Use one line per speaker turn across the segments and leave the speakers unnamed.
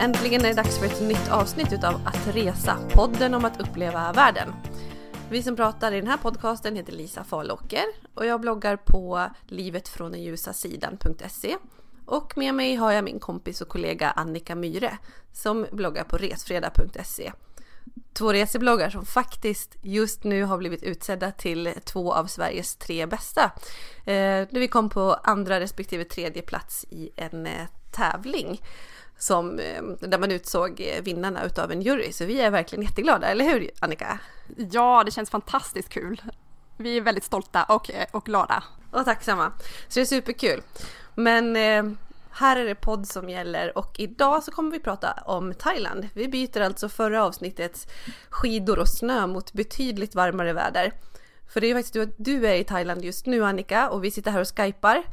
Äntligen är det dags för ett nytt avsnitt utav Att resa, podden om att uppleva världen. Vi som pratar i den här podcasten heter Lisa Falåker och jag bloggar på livetfråndenljusasidan.se och med mig har jag min kompis och kollega Annika Myre som bloggar på resfredag.se. Två resebloggar som faktiskt just nu har blivit utsedda till två av Sveriges tre bästa. Eh, vi kom på andra respektive tredje plats i en eh, tävling som, eh, där man utsåg eh, vinnarna utav en jury. Så vi är verkligen jätteglada, eller hur Annika?
Ja, det känns fantastiskt kul. Vi är väldigt stolta och, eh, och glada.
Och tacksamma. Så det är superkul. Men här är det podd som gäller och idag så kommer vi prata om Thailand. Vi byter alltså förra avsnittets skidor och snö mot betydligt varmare väder. För det är faktiskt du du är i Thailand just nu Annika och vi sitter här och skypar.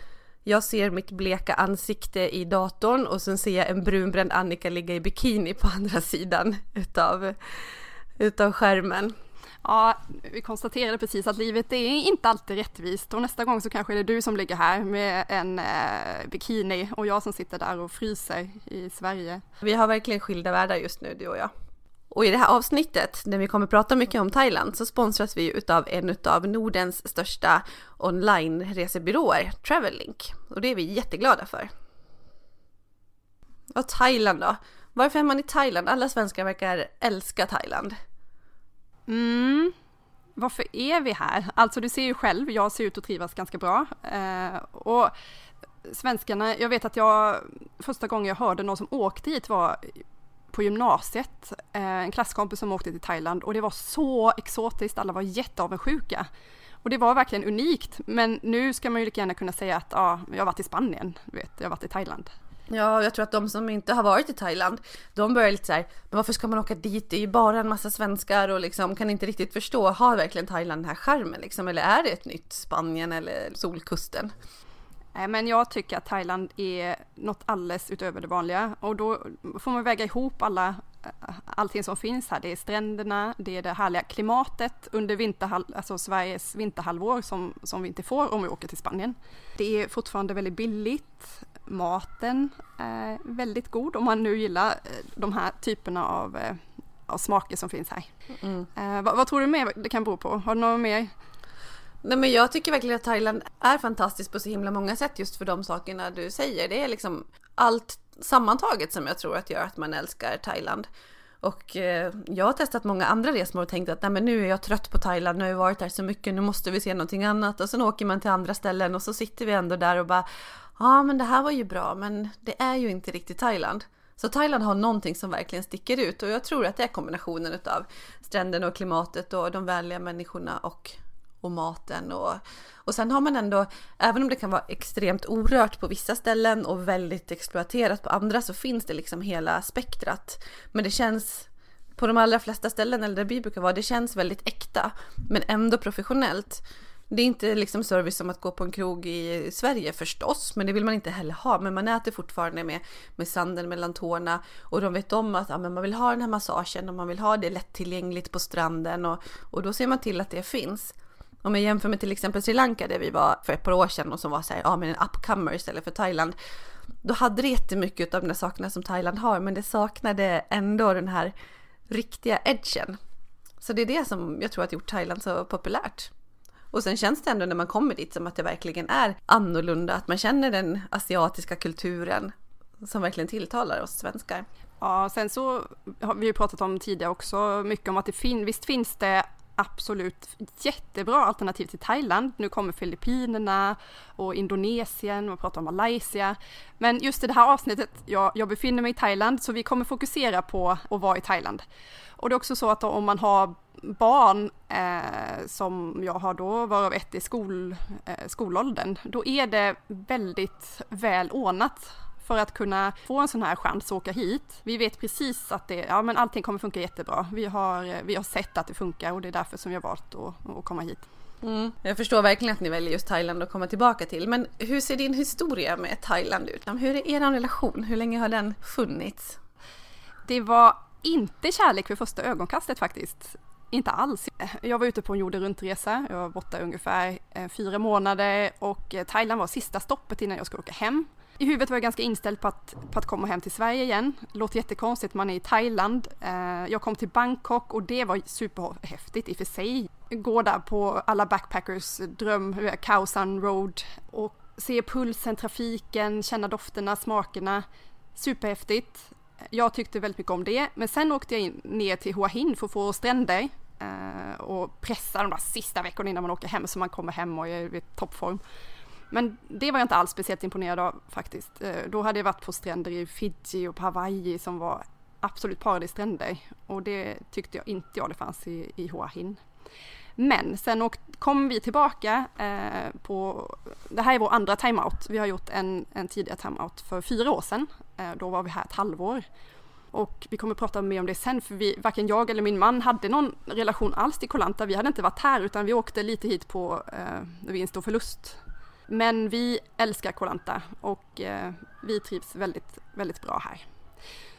Jag ser mitt bleka ansikte i datorn och sen ser jag en brunbränd Annika ligga i bikini på andra sidan utav, utav skärmen.
Ja, vi konstaterade precis att livet är inte alltid rättvist och nästa gång så kanske det är du som ligger här med en eh, bikini och jag som sitter där och fryser i Sverige.
Vi har verkligen skilda världar just nu, du och jag. Och i det här avsnittet, när vi kommer prata mycket om Thailand, så sponsras vi utav en utav Nordens största online-resebyråer, Travellink. Och det är vi jätteglada för. Och Thailand då? Varför är man i Thailand? Alla svenskar verkar älska Thailand.
Mm. Varför är vi här? Alltså du ser ju själv, jag ser ut att trivas ganska bra. Eh, och svenskarna, jag vet att jag första gången jag hörde någon som åkte hit var på gymnasiet, eh, en klasskompis som åkte till Thailand och det var så exotiskt, alla var jätteavundsjuka. Och det var verkligen unikt, men nu ska man ju lika gärna kunna säga att ja, jag har varit i Spanien, vet, jag har varit i Thailand.
Ja, jag tror att de som inte har varit i Thailand, de börjar lite så här, men varför ska man åka dit? Det är ju bara en massa svenskar och liksom kan inte riktigt förstå, har verkligen Thailand den här charmen liksom? Eller är det ett nytt Spanien eller Solkusten?
Men jag tycker att Thailand är något alldeles utöver det vanliga och då får man väga ihop alla, allting som finns här. Det är stränderna, det är det härliga klimatet under vinterhal alltså Sveriges vinterhalvår som, som vi inte får om vi åker till Spanien. Det är fortfarande väldigt billigt. Maten är väldigt god om man nu gillar eh, de här typerna av, eh, av smaker som finns här. Mm. Eh, vad, vad, tror du mer det kan bero på? Har du något mer
Nej men jag tycker verkligen att Thailand är fantastiskt på så himla många sätt just för de sakerna du säger. Det är liksom allt sammantaget som jag tror att gör att man älskar Thailand. Och eh, jag har testat många andra resmål och tänkt att Nej, men nu är jag trött på Thailand, nu har jag varit där så mycket, nu måste vi se någonting annat. Och sen åker man till andra ställen och så sitter vi ändå där och bara Ja men det här var ju bra men det är ju inte riktigt Thailand. Så Thailand har någonting som verkligen sticker ut och jag tror att det är kombinationen av stränderna och klimatet och de vänliga människorna och och maten och, och sen har man ändå, även om det kan vara extremt orört på vissa ställen och väldigt exploaterat på andra så finns det liksom hela spektrat. Men det känns på de allra flesta ställen, eller där vi brukar vara, det känns väldigt äkta men ändå professionellt. Det är inte liksom service som att gå på en krog i Sverige förstås, men det vill man inte heller ha. Men man äter fortfarande med, med sanden mellan tårna och de vet om att ja, men man vill ha den här massagen och man vill ha det lättillgängligt på stranden och, och då ser man till att det finns. Om jag jämför med till exempel Sri Lanka där vi var för ett par år sedan och som var så här, ja men en upcomer istället för Thailand. Då hade det jättemycket av de där sakerna som Thailand har, men det saknade ändå den här riktiga edgen. Så det är det som jag tror har gjort Thailand så populärt. Och sen känns det ändå när man kommer dit som att det verkligen är annorlunda, att man känner den asiatiska kulturen som verkligen tilltalar oss svenskar.
Ja, sen så har vi ju pratat om tidigare också mycket om att det fin visst finns det absolut jättebra alternativ till Thailand. Nu kommer Filippinerna och Indonesien, man pratar om Malaysia. Men just i det här avsnittet, jag, jag befinner mig i Thailand, så vi kommer fokusera på att vara i Thailand. Och det är också så att om man har barn eh, som jag har då, varav ett i skol, eh, skolåldern, då är det väldigt väl ordnat för att kunna få en sån här chans att åka hit. Vi vet precis att det, ja, men allting kommer funka jättebra. Vi har, vi har sett att det funkar och det är därför som vi har valt att, att komma hit.
Mm. Jag förstår verkligen att ni väljer just Thailand att komma tillbaka till. Men hur ser din historia med Thailand ut? Hur är er relation? Hur länge har den funnits?
Det var inte kärlek vid första ögonkastet faktiskt. Inte alls. Jag var ute på en jorden runt-resa. Jag var borta ungefär eh, fyra månader och eh, Thailand var sista stoppet innan jag skulle åka hem. I huvudet var jag ganska inställd på att, på att komma hem till Sverige igen. Låter jättekonstigt, man är i Thailand. Eh, jag kom till Bangkok och det var superhäftigt i och för sig. Gå där på alla backpackers dröm, Khao San Road och se pulsen, trafiken, känna dofterna, smakerna. Superhäftigt. Jag tyckte väldigt mycket om det, men sen åkte jag in, ner till Hua Hin för att få stränder eh, och pressa de där sista veckorna innan man åker hem så man kommer hem och är i toppform. Men det var jag inte alls speciellt imponerad av faktiskt. Eh, då hade jag varit på stränder i Fiji och på Hawaii som var absolut paradisstränder och det tyckte jag inte jag det fanns i, i Hua Hin. Men sen åkt, kom vi tillbaka eh, på, det här är vår andra timeout. Vi har gjort en, en tidigare timeout för fyra år sedan. Eh, då var vi här ett halvår. Och vi kommer att prata mer om det sen, för vi, varken jag eller min man hade någon relation alls till Kolanta. Vi hade inte varit här, utan vi åkte lite hit på eh, vinst och förlust. Men vi älskar Kolanta och eh, vi trivs väldigt, väldigt bra här.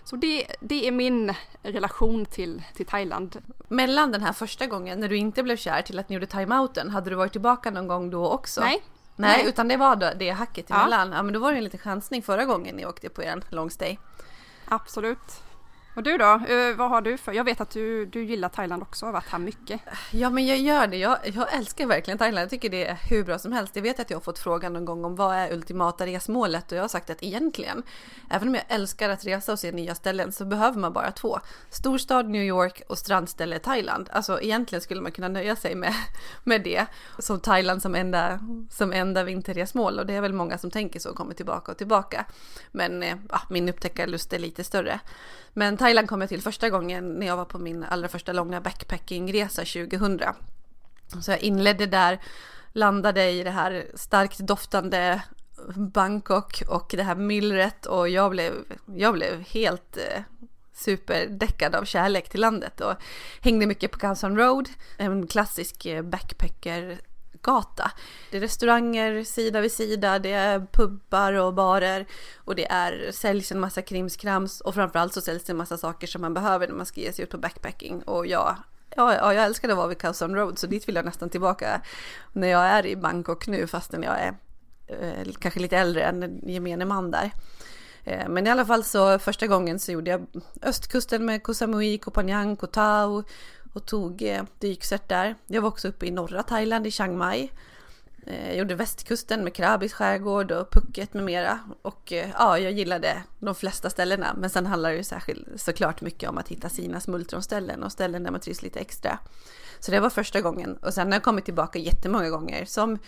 Så det, det är min relation till, till Thailand.
Mellan den här första gången när du inte blev kär till att ni gjorde timeouten, hade du varit tillbaka någon gång då också?
Nej.
Nej, Nej. utan det var då, det hacket emellan. Ja. ja, men då var det en liten chansning förra gången ni åkte på en long stay.
Absolut. Och du då? Eh, vad har du för? Jag vet att du, du gillar Thailand också och har varit här mycket.
Ja men jag gör det. Jag, jag älskar verkligen Thailand. Jag tycker det är hur bra som helst. Jag vet att jag har fått frågan någon gång om vad är ultimata resmålet och jag har sagt att egentligen, även om jag älskar att resa och se nya ställen så behöver man bara två. Storstad New York och strandställe Thailand. Alltså egentligen skulle man kunna nöja sig med, med det som Thailand som enda, som enda vinterresmål och det är väl många som tänker så och kommer tillbaka och tillbaka. Men eh, ja, min upptäckarlust är lite större. Men Thailand kom jag till första gången när jag var på min allra första långa backpackingresa 2000. Så jag inledde där, landade i det här starkt doftande Bangkok och det här myllret och jag blev, jag blev helt eh, superdäckad av kärlek till landet och hängde mycket på Ganson Road, en klassisk eh, backpacker gata. Det är restauranger sida vid sida, det är pubbar och barer och det är, säljs en massa krimskrams och framförallt så säljs det en massa saker som man behöver när man ska ge sig ut på backpacking och jag Ja, ja, jag älskade att vara vid Causon Road så dit vill jag nästan tillbaka när jag är i Bangkok nu fastän jag är eh, kanske lite äldre än gemene man där. Eh, men i alla fall så första gången så gjorde jag östkusten med Koh Samui, Koh Phangan, Koh Tao och tog eh, dykcert där. Jag var också uppe i norra Thailand i Chiang Mai. Jag gjorde västkusten med Krabis skärgård och Phuket med mera. Och eh, ja, jag gillade de flesta ställena. Men sen handlar det ju särskilt såklart mycket om att hitta sina smultronställen och ställen där man trivs lite extra. Så det var första gången. Och sen har jag kommit tillbaka jättemånga gånger som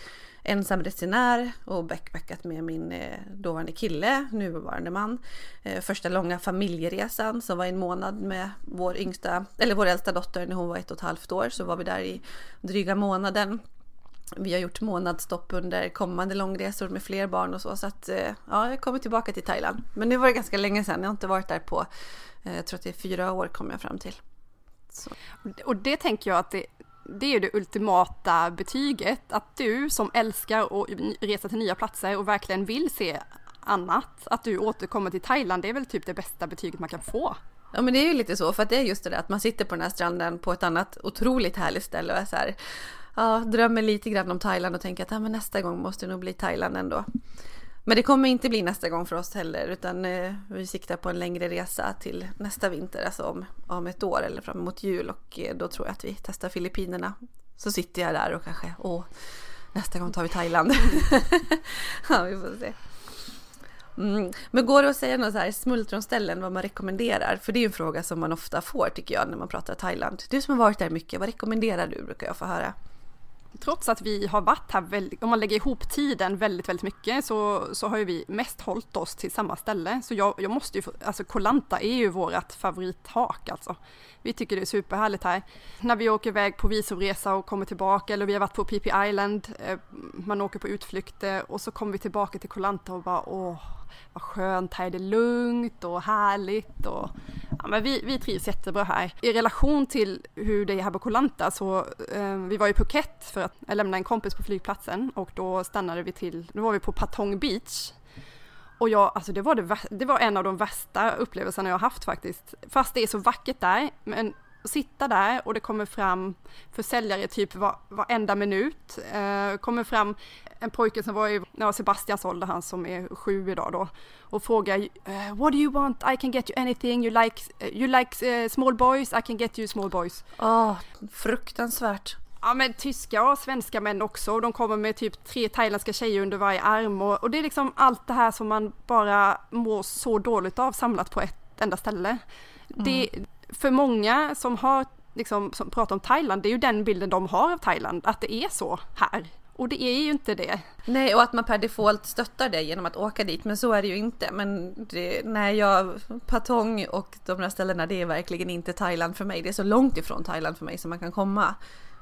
ensam resenär och backpackat med min eh, dåvarande kille, nuvarande man. Första långa familjeresan som var en månad med vår yngsta, eller vår äldsta dotter när hon var ett och ett halvt år så var vi där i dryga månaden. Vi har gjort månadsstopp under kommande långresor med fler barn och så så att eh, ja, jag kommer tillbaka till Thailand. Men nu var det ganska länge sedan, jag har inte varit där på, jag tror att det är fyra år kom jag fram till.
Så. Och det tänker jag att det, det är ju det ultimata betyget, att du som älskar att resa till nya platser och verkligen vill se annat, att du återkommer till Thailand, det är väl typ det bästa betyget man kan få.
Ja men det är ju lite så, för att det är just det där att man sitter på den här stranden på ett annat otroligt härligt ställe och är så här, ja, drömmer lite grann om Thailand och tänker att ja, men nästa gång måste det nog bli Thailand ändå. Men det kommer inte bli nästa gång för oss heller utan eh, vi siktar på en längre resa till nästa vinter, alltså om, om ett år eller fram emot jul och eh, då tror jag att vi testar Filippinerna. Så sitter jag där och kanske, åh, nästa gång tar vi Thailand. ja, vi får se. Mm. Men går det att säga något så här smultronställen vad man rekommenderar? För det är ju en fråga som man ofta får tycker jag när man pratar Thailand. Du som har varit där mycket, vad rekommenderar du brukar jag få höra
trots att vi har varit här, väldigt, om man lägger ihop tiden väldigt, väldigt mycket så, så har ju vi mest hållit oss till samma ställe. Så jag, jag måste ju, alltså Kolanta är ju vårt favorithak alltså. Vi tycker det är superhärligt här. När vi åker iväg på visumresa och kommer tillbaka eller vi har varit på PP Island, eh, man åker på utflykter och så kommer vi tillbaka till Kolanta och bara åh, vad skönt här, är det lugnt och härligt och ja, men vi, vi trivs jättebra här. I relation till hur det är här på Koh Lanta så eh, vi var i Phuket för att lämna en kompis på flygplatsen och då stannade vi till, då var vi på Patong Beach och jag, alltså det var, det, det var en av de värsta upplevelserna jag haft faktiskt. Fast det är så vackert där, men sitta där och det kommer fram försäljare typ var, varenda minut. Eh, kommer fram en pojke som var i ja, Sebastians ålder, han som är sju idag då, och frågar uh, What do you want? I can get you anything. You like, you like uh, small boys? I can get you small boys.
Åh, oh, fruktansvärt.
Ja men tyska och svenska män också och de kommer med typ tre thailändska tjejer under varje arm och, och det är liksom allt det här som man bara mår så dåligt av samlat på ett enda ställe. Mm. Det, för många som har liksom, som pratar om Thailand, det är ju den bilden de har av Thailand, att det är så här. Och det är ju inte det.
Nej, och att man per default stöttar det genom att åka dit, men så är det ju inte. Men det, nej, jag, Patong och de där ställena, det är verkligen inte Thailand för mig. Det är så långt ifrån Thailand för mig som man kan komma.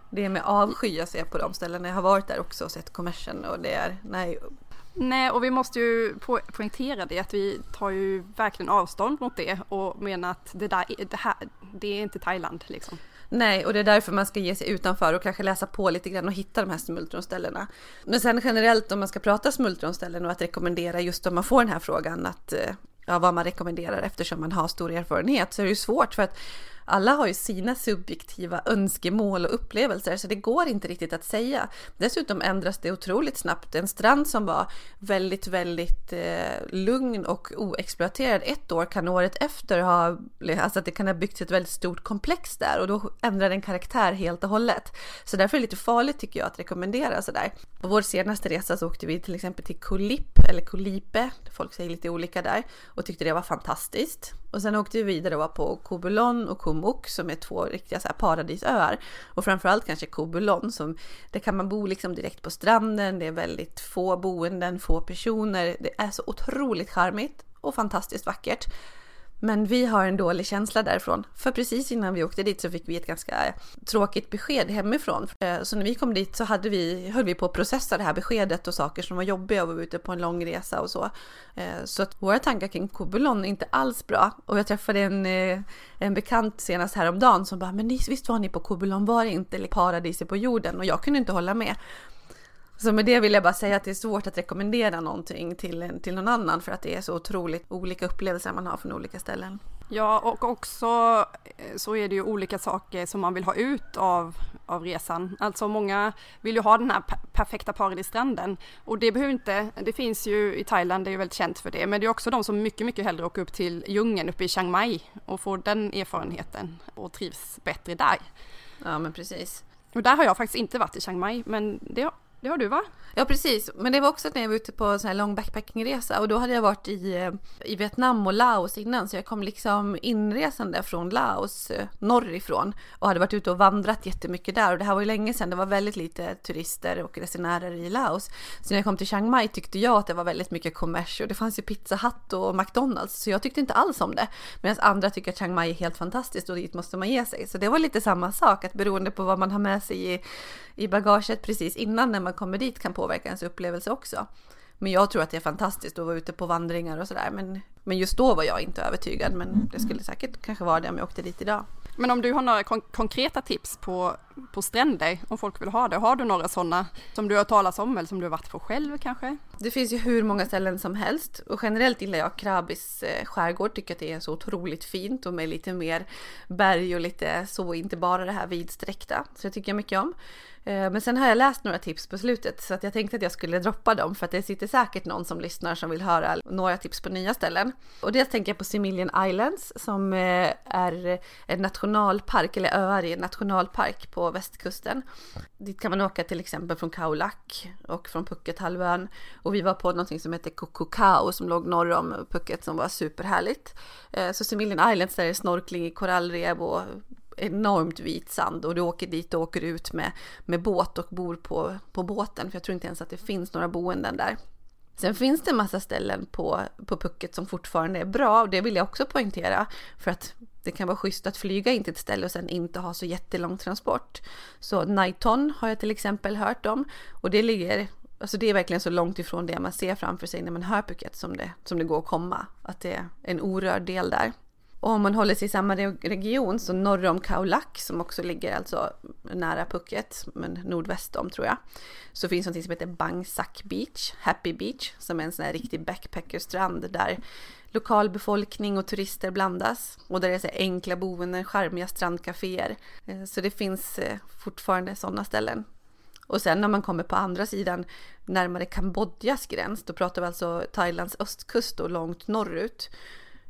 Det är med avsky jag ser på de ställena. Jag har varit där också och sett kommersen och det är, nej.
Nej, och vi måste ju po poängtera det att vi tar ju verkligen avstånd mot det och menar att det där, det här, det är inte Thailand liksom.
Nej, och det är därför man ska ge sig utanför och kanske läsa på lite grann och hitta de här smultronställena. Men sen generellt om man ska prata smultronställen och att rekommendera just om man får den här frågan att eh, ja, vad man rekommenderar eftersom man har stor erfarenhet så är det ju svårt för att alla har ju sina subjektiva önskemål och upplevelser så det går inte riktigt att säga. Dessutom ändras det otroligt snabbt. En strand som var väldigt, väldigt eh, lugn och oexploaterad ett år kan året efter ha, alltså att det kan ha byggts ett väldigt stort komplex där och då ändrar den karaktär helt och hållet. Så därför är det lite farligt tycker jag att rekommendera sådär. På vår senaste resa så åkte vi till exempel till Kulip eller Kulipe, folk säger lite olika där och tyckte det var fantastiskt. Och sen åkte vi vidare och var på Kobulon och Kumuk som är två riktiga så här paradisöar. Och framförallt kanske Kobulon som där kan man bo liksom direkt på stranden. Det är väldigt få boenden, få personer. Det är så otroligt charmigt och fantastiskt vackert. Men vi har en dålig känsla därifrån. För precis innan vi åkte dit så fick vi ett ganska tråkigt besked hemifrån. Eh, så när vi kom dit så hade vi, höll vi på att processa det här beskedet och saker som var jobbiga och var ute på en lång resa och så. Eh, så att våra tankar kring Kobulon är inte alls bra. Och jag träffade en, eh, en bekant senast häromdagen som bara, men visst var ni på Kobulon, var det inte liksom, paradiset på jorden? Och jag kunde inte hålla med. Så med det vill jag bara säga att det är svårt att rekommendera någonting till, till någon annan för att det är så otroligt olika upplevelser man har från olika ställen.
Ja, och också eh, så är det ju olika saker som man vill ha ut av, av resan. Alltså många vill ju ha den här perfekta paradisstranden och det behöver inte, det finns ju i Thailand, det är ju väldigt känt för det, men det är också de som mycket, mycket hellre åker upp till djungeln uppe i Chiang Mai och får den erfarenheten och trivs bättre där.
Ja, men precis.
Och där har jag faktiskt inte varit i Chiang Mai, men det det har du va?
Ja precis, men det var också när jag var ute på en sån här lång backpackingresa och då hade jag varit i, eh, i Vietnam och Laos innan så jag kom liksom inresande från Laos eh, norrifrån och hade varit ute och vandrat jättemycket där och det här var ju länge sedan, det var väldigt lite turister och resenärer i Laos. Så när jag kom till Chiang Mai tyckte jag att det var väldigt mycket kommers och det fanns ju Pizza Hut och McDonalds så jag tyckte inte alls om det. Medan andra tycker att Chiang Mai är helt fantastiskt och dit måste man ge sig. Så det var lite samma sak, att beroende på vad man har med sig i, i bagaget precis innan när man kommer dit kan påverka ens upplevelse också. Men jag tror att det är fantastiskt att vara ute på vandringar och sådär. Men, men just då var jag inte övertygad. Men det skulle säkert kanske vara det om jag åkte dit idag.
Men om du har några kon konkreta tips på, på stränder, om folk vill ha det, har du några sådana som du har talat om eller som du har varit på själv kanske?
Det finns ju hur många ställen som helst och generellt gillar jag Krabis eh, skärgård, tycker att det är så otroligt fint och med lite mer berg och lite så, inte bara det här vidsträckta. Så det tycker jag mycket om. Eh, men sen har jag läst några tips på slutet så att jag tänkte att jag skulle droppa dem för att det sitter säkert någon som lyssnar som vill höra några tips på nya ställen. Och dels tänker jag på Similian Islands som eh, är en nationalpark eller öar i en nationalpark på västkusten. Dit kan man åka till exempel från Kaulak och från Puckethalvön och vi var på någonting som heter Kokokao som låg norr om Phuket som var superhärligt. Eh, så Similian Islands där är snorkling i korallrev och enormt vit sand och du åker dit och åker ut med, med båt och bor på, på båten för jag tror inte ens att det finns några boenden där. Sen finns det en massa ställen på, på Pucket som fortfarande är bra och det vill jag också poängtera för att det kan vara schysst att flyga in till ett ställe och sen inte ha så jättelång transport. Så Nighton har jag till exempel hört om och det ligger Alltså det är verkligen så långt ifrån det man ser framför sig när man hör Phuket som det, som det går att komma. Att det är en orörd del där. Och om man håller sig i samma region så norr om Khao Lak som också ligger alltså nära Phuket, men nordväst om tror jag, så finns något som heter Bang Sak Beach, Happy Beach, som är en sån här riktig backpackerstrand där lokalbefolkning och turister blandas och där det är så enkla boenden, charmiga strandcaféer. Eh, så det finns eh, fortfarande sådana ställen. Och sen när man kommer på andra sidan närmare Kambodjas gräns, då pratar vi alltså Thailands östkust och långt norrut.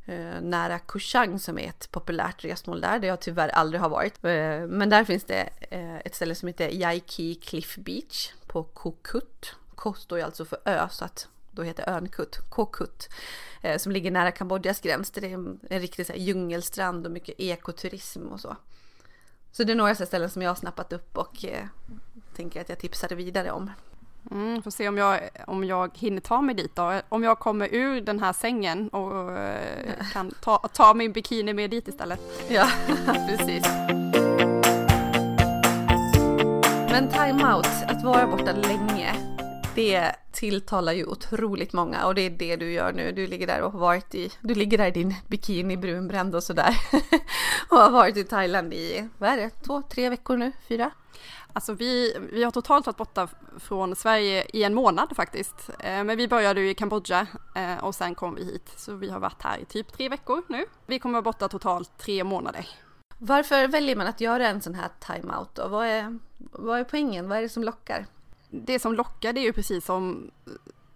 Eh, nära Kushang som är ett populärt resmål där, där jag tyvärr aldrig har varit. Eh, men där finns det eh, ett ställe som heter Yaiki Cliff Beach på Kokut. Ko står ju alltså för ö, så att då heter ön Kut, Kokut, eh, som ligger nära Kambodjas gräns. Det är en, en riktig så här, djungelstrand och mycket ekoturism och så. Så det är några ställen som jag har snappat upp och eh, tänker att jag tipsar vidare om.
Mm, får se om jag, om jag hinner ta mig dit då. Om jag kommer ur den här sängen och eh, kan ta, ta min bikini med dit istället.
Ja, precis. Men time-out, att vara borta länge, det tilltalar ju otroligt många och det är det du gör nu. Du ligger där och har varit i, du ligger där i din bikini brunbränd och sådär och har varit i Thailand i, vad är det, två, tre veckor nu, fyra?
Alltså vi, vi har totalt varit borta från Sverige i en månad faktiskt. Eh, men vi började i Kambodja eh, och sen kom vi hit. Så vi har varit här i typ tre veckor nu. Vi kommer vara borta totalt tre månader.
Varför väljer man att göra en sån här timeout då? Vad är, vad är poängen? Vad är det som lockar?
Det som lockar det är ju precis som,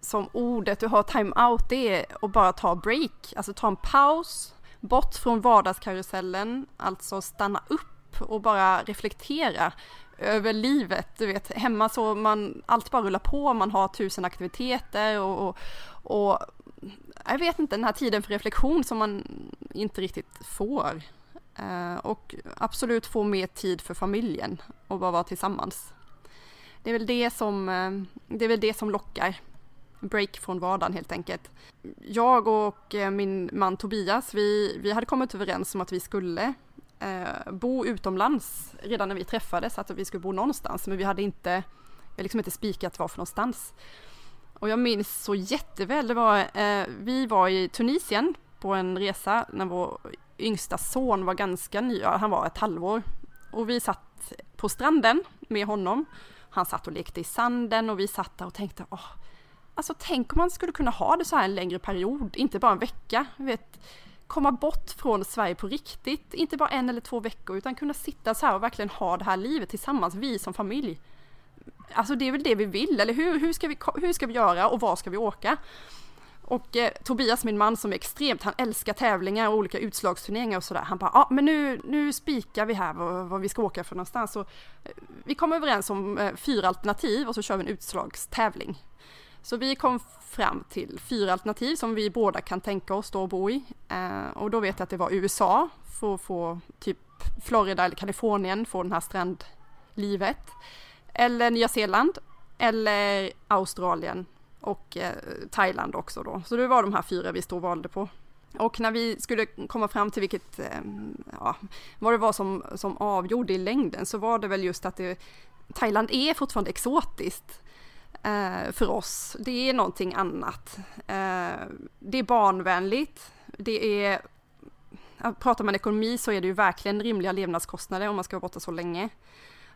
som ordet du har timeout, det är att bara ta break, alltså ta en paus, bort från vardagskarusellen, alltså stanna upp och bara reflektera över livet. Du vet, hemma så man allt bara rullar på, man har tusen aktiviteter och, och, och jag vet inte, den här tiden för reflektion som man inte riktigt får. Eh, och absolut få mer tid för familjen och bara vara tillsammans. Det är väl det som, eh, det är väl det som lockar. Break från vardagen helt enkelt. Jag och eh, min man Tobias, vi, vi hade kommit överens om att vi skulle eh, bo utomlands redan när vi träffades, att vi skulle bo någonstans, men vi hade inte, vi liksom inte spikat var för någonstans. Och jag minns så jätteväl, det var, eh, vi var i Tunisien på en resa när vår yngsta son var ganska ny, han var ett halvår. Och vi satt på stranden med honom. Han satt och lekte i sanden och vi satt där och tänkte, åh, alltså tänk om man skulle kunna ha det så här en längre period, inte bara en vecka. Vet, komma bort från Sverige på riktigt, inte bara en eller två veckor, utan kunna sitta så här och verkligen ha det här livet tillsammans, vi som familj. Alltså det är väl det vi vill, eller hur? Hur ska vi, hur ska vi göra och var ska vi åka? Och eh, Tobias, min man som är extremt, han älskar tävlingar och olika utslagsturneringar och sådär. Han bara, ja ah, men nu, nu spikar vi här var, vi ska åka för någonstans. Så, eh, vi kom överens om eh, fyra alternativ och så kör vi en utslagstävling. Så vi kom fram till fyra alternativ som vi båda kan tänka oss då att bo i. Eh, och då vet jag att det var USA för att få typ Florida eller Kalifornien, få den här strandlivet. Eller Nya Zeeland eller Australien och eh, Thailand också då. Så det var de här fyra vi stod och valde på. Och när vi skulle komma fram till vilket, eh, ja, vad det var som, som avgjorde i längden så var det väl just att det, Thailand är fortfarande exotiskt eh, för oss. Det är någonting annat. Eh, det är barnvänligt. Det är, pratar man ekonomi så är det ju verkligen rimliga levnadskostnader om man ska vara borta så länge.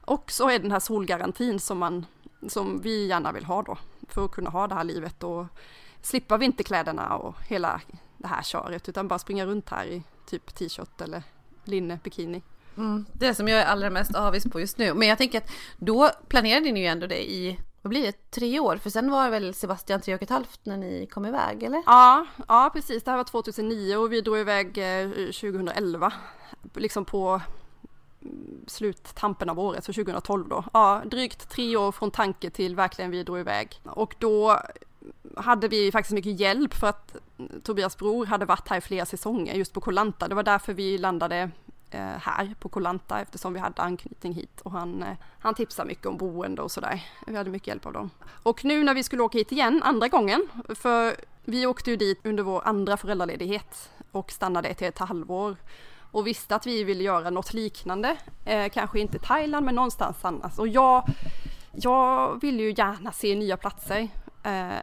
Och så är den här solgarantin som, man, som vi gärna vill ha då, för att kunna ha det här livet och slippa vinterkläderna och hela det här köret, utan bara springa runt här i typ t-shirt eller linne, bikini.
Mm, det som jag är allra mest avis på just nu. Men jag tänker att då planerade ni ju ändå det i vad blir det, tre år? För sen var väl Sebastian tre och ett halvt när ni kom iväg, eller?
Ja, ja precis. Det här var 2009 och vi drog iväg eh, 2011. Liksom på mm, sluttampen av året, så 2012 då. Ja, drygt tre år från tanke till verkligen vi drog iväg. Och då hade vi faktiskt mycket hjälp för att mm, Tobias bror hade varit här i flera säsonger just på Kolanta. Det var därför vi landade Eh, här på Kolanta eftersom vi hade anknytning hit och han, eh, han tipsade mycket om boende och sådär. Vi hade mycket hjälp av dem. Och nu när vi skulle åka hit igen andra gången, för vi åkte ju dit under vår andra föräldraledighet och stannade ett, ett halvår och visste att vi ville göra något liknande. Eh, kanske inte Thailand men någonstans annars. Och jag, jag vill ju gärna se nya platser. Eh,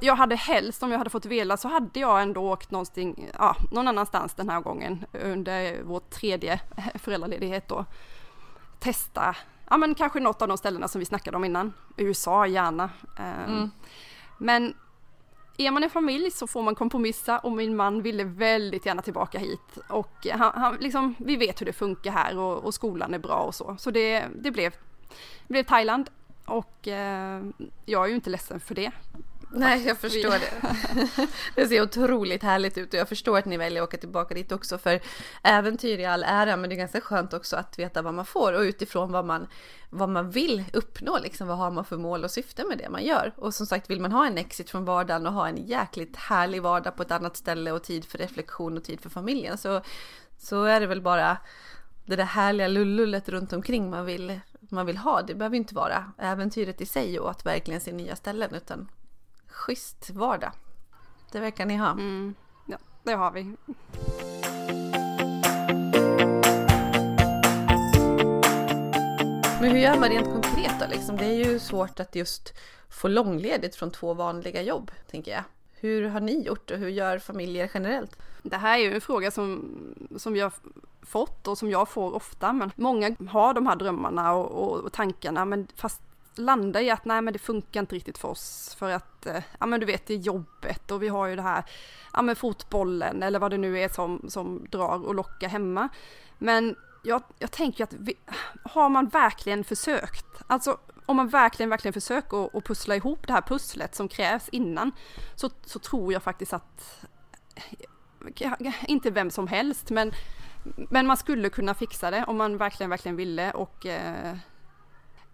jag, hade helst, om jag hade fått vela, så hade jag ändå åkt någonting, ja, någon annanstans den här gången under vår tredje föräldraledighet då. Testa, ja men kanske något av de ställena som vi snackade om innan. USA gärna. Ehm, mm. Men är man en familj så får man kompromissa och min man ville väldigt gärna tillbaka hit. Och han, han liksom, vi vet hur det funkar här och, och skolan är bra och så. Så det, det, blev, det blev Thailand och eh, jag är ju inte ledsen för det.
Nej, jag förstår det. Det ser otroligt härligt ut och jag förstår att ni väljer att åka tillbaka dit också för äventyr i all ära, men det är ganska skönt också att veta vad man får och utifrån vad man, vad man vill uppnå, liksom vad har man för mål och syfte med det man gör. Och som sagt, vill man ha en exit från vardagen och ha en jäkligt härlig vardag på ett annat ställe och tid för reflektion och tid för familjen så, så är det väl bara det där härliga lullullet runt omkring man vill, man vill ha. Det behöver inte vara äventyret i sig och att verkligen se nya ställen utan schysst vardag. Det verkar ni ha.
Mm. Ja, det har vi.
Men hur gör man rent konkret då? Liksom? Det är ju svårt att just få långledigt från två vanliga jobb, tänker jag. Hur har ni gjort och hur gör familjer generellt?
Det här är ju en fråga som, som jag fått och som jag får ofta, men många har de här drömmarna och, och, och tankarna, men fast landa i att nej men det funkar inte riktigt för oss för att, eh, ja men du vet det är jobbet och vi har ju det här, ja men fotbollen eller vad det nu är som, som drar och lockar hemma. Men jag, jag tänker att vi, har man verkligen försökt, alltså om man verkligen, verkligen försöker att pussla ihop det här pusslet som krävs innan, så, så tror jag faktiskt att, eh, inte vem som helst, men, men man skulle kunna fixa det om man verkligen, verkligen ville och eh,